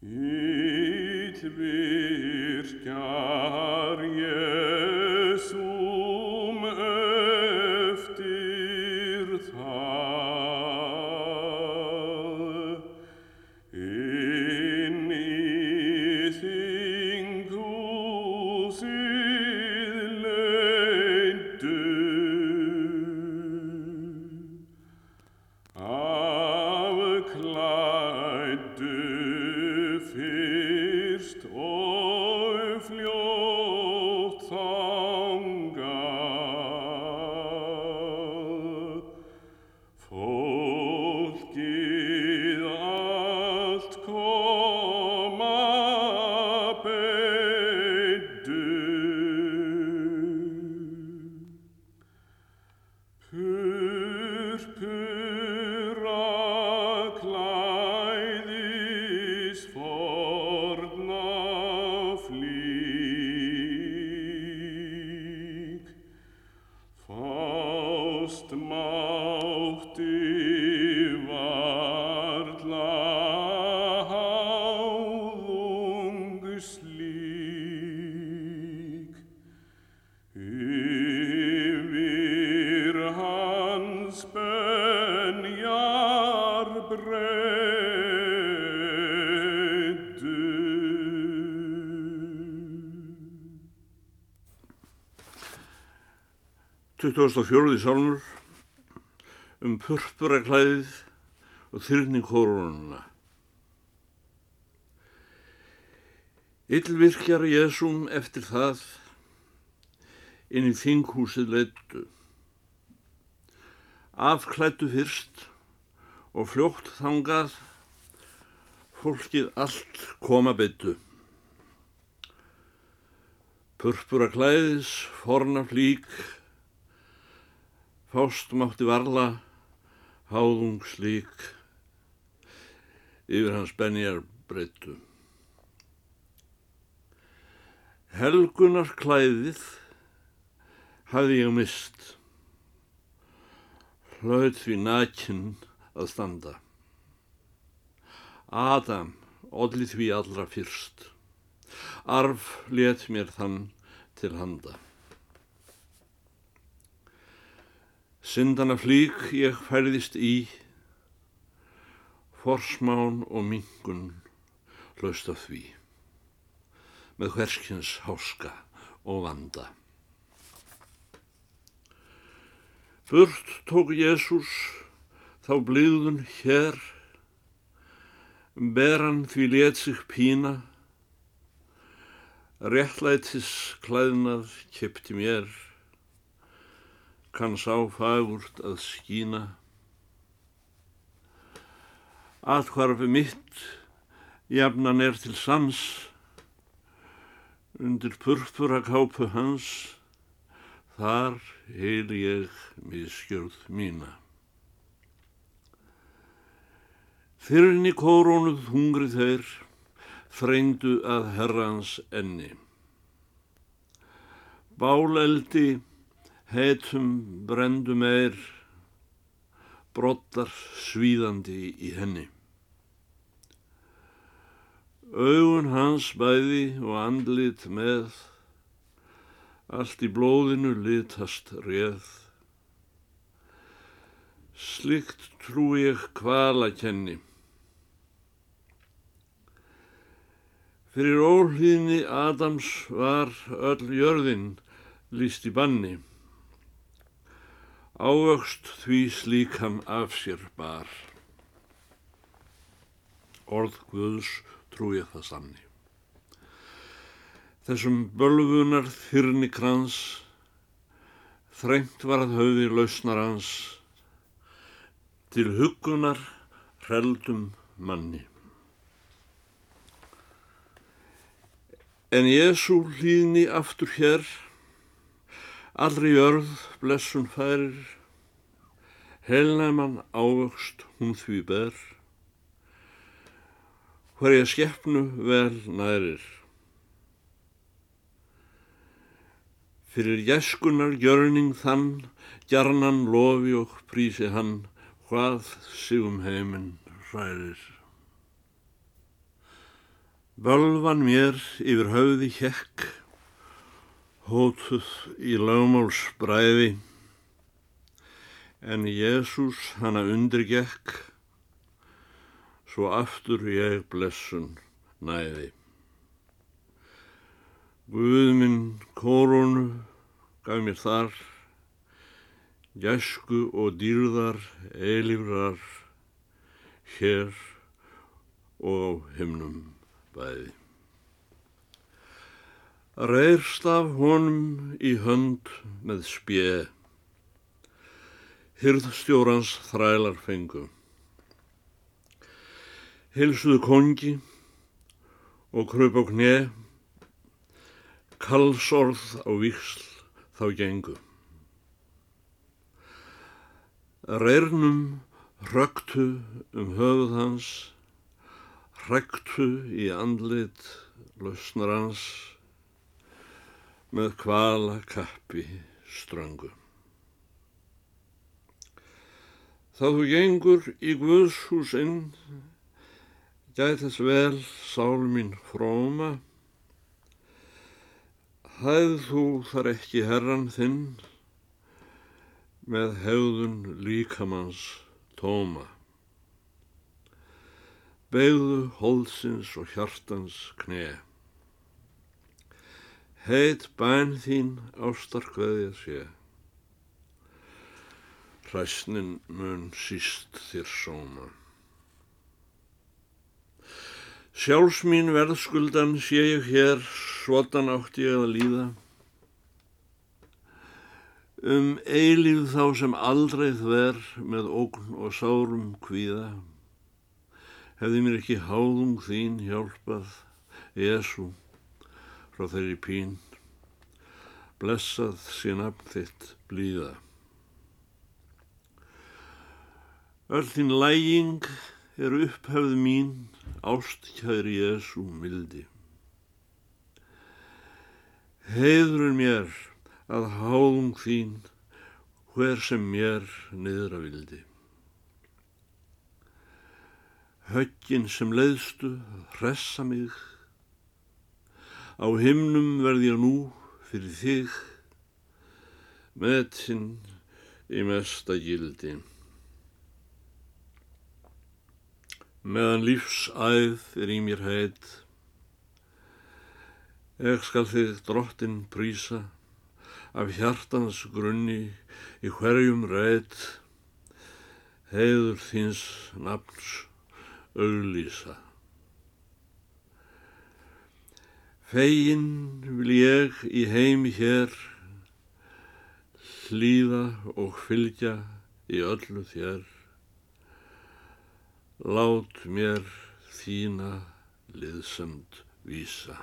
it vir fyrst og 24. sálmur um purpuraklæðið og þyrning kórununa. Illvirkjar Jésum eftir það inn í þinghúsið leittu. Afklættu fyrst og fljótt þangað fólkið allt koma beittu. Purpuraklæðis, forna flík, Fást mátti varla, háðung slík, yfir hans benjar breyttu. Helgunar klæðið hafði ég mist, hlaut því nakinn að standa. Adam olli því allra fyrst, arf let mér þann til handa. Syndana flík ég færðist í, forsmán og mingun hlaust af því, með hverskins háska og vanda. Burt tók Jésús þá blíðun hér, beran því let sig pína, réttlætis klæðnað kipti mér, kann sá fagurt að skína. Atkvarfi mitt jafnan er til sans, undir purpura kápu hans, þar heil ég miskjörð mína. Í kórónuð hungri þeir, þreyndu að herrans enni. Báleldi heitum brendu meir, brottar svíðandi í henni. Augun hans bæði og andlit með, allt í blóðinu litast réð. Slikt trú ég kvala kenni. Fyrir óhlýðni Adams var öll jörðin líst í banni. Ávöxt því slíkan af sér bar. Orð Guðs trú ég það sanni. Þessum bölvunar þyrni krans, þrengt var að höfði lausnar hans, til huggunar hreldum manni. En Jésu hlýðni aftur hér, allri jörð blessun færir, helnæman ávöxt hún því ber, hverja skeppnu vel nærir. Fyrir jæskunar gjörning þann, gjarnan lofi og prísi hann, hvað sigum heiminn hrærir. Völvan mér yfir höfði hjekk, hótuð í lögmáls bræði, en Jésús hana undirgekk, svo aftur ég blessun næði. Guðminn kórunu gaf mér þar, gæsku og dýrðar eilífrar, hér og á himnum bæði. Reyrst af honum í hönd með spjö, hyrðstjórans þrælar fengu. Hilsuðu kongi og kröp á kne, kallsorð á víksl þá gengu. Reyrnum hröktu um höfuð hans, hrektu í andlit lausnar hans með kvala kappi ströngu. Þá þú gengur í Guðshús inn, gætast vel sál mín fróma, hæð þú þar ekki herran þinn með hegðun líkamanns tóma beigðu hólsins og hjartans kne. Heit bæn þín ástarkveðja sé, hræsnin mun síst þér sóma. Sjálfs mín verðskuldan sé ég hér, svotan átt ég að líða. Um eilíð þá sem aldrei þver með ógn og sárum kvíða hefði mér ekki háðung þín hjálpað, Jésu, frá þeirri pín, blessað sé nafn þitt blíða. Öll þín læging er upphefð mín, ástkæri Jésu mildi. Heiður mér að háðung þín, hver sem mér niðra vildi. Höggin sem leiðstu hressa mig, á himnum verð ég nú fyrir þig, metinn í mesta gildi. Meðan lífsæð er í mér heit, ég skal þig drottin prísa, af hjartans grunni í hverjum reit, heiður þins nafns auglýsa. Fegin vil ég í heimi hér hlýða og fylgja í öllu þér. Lát mér þína liðsamt vísa.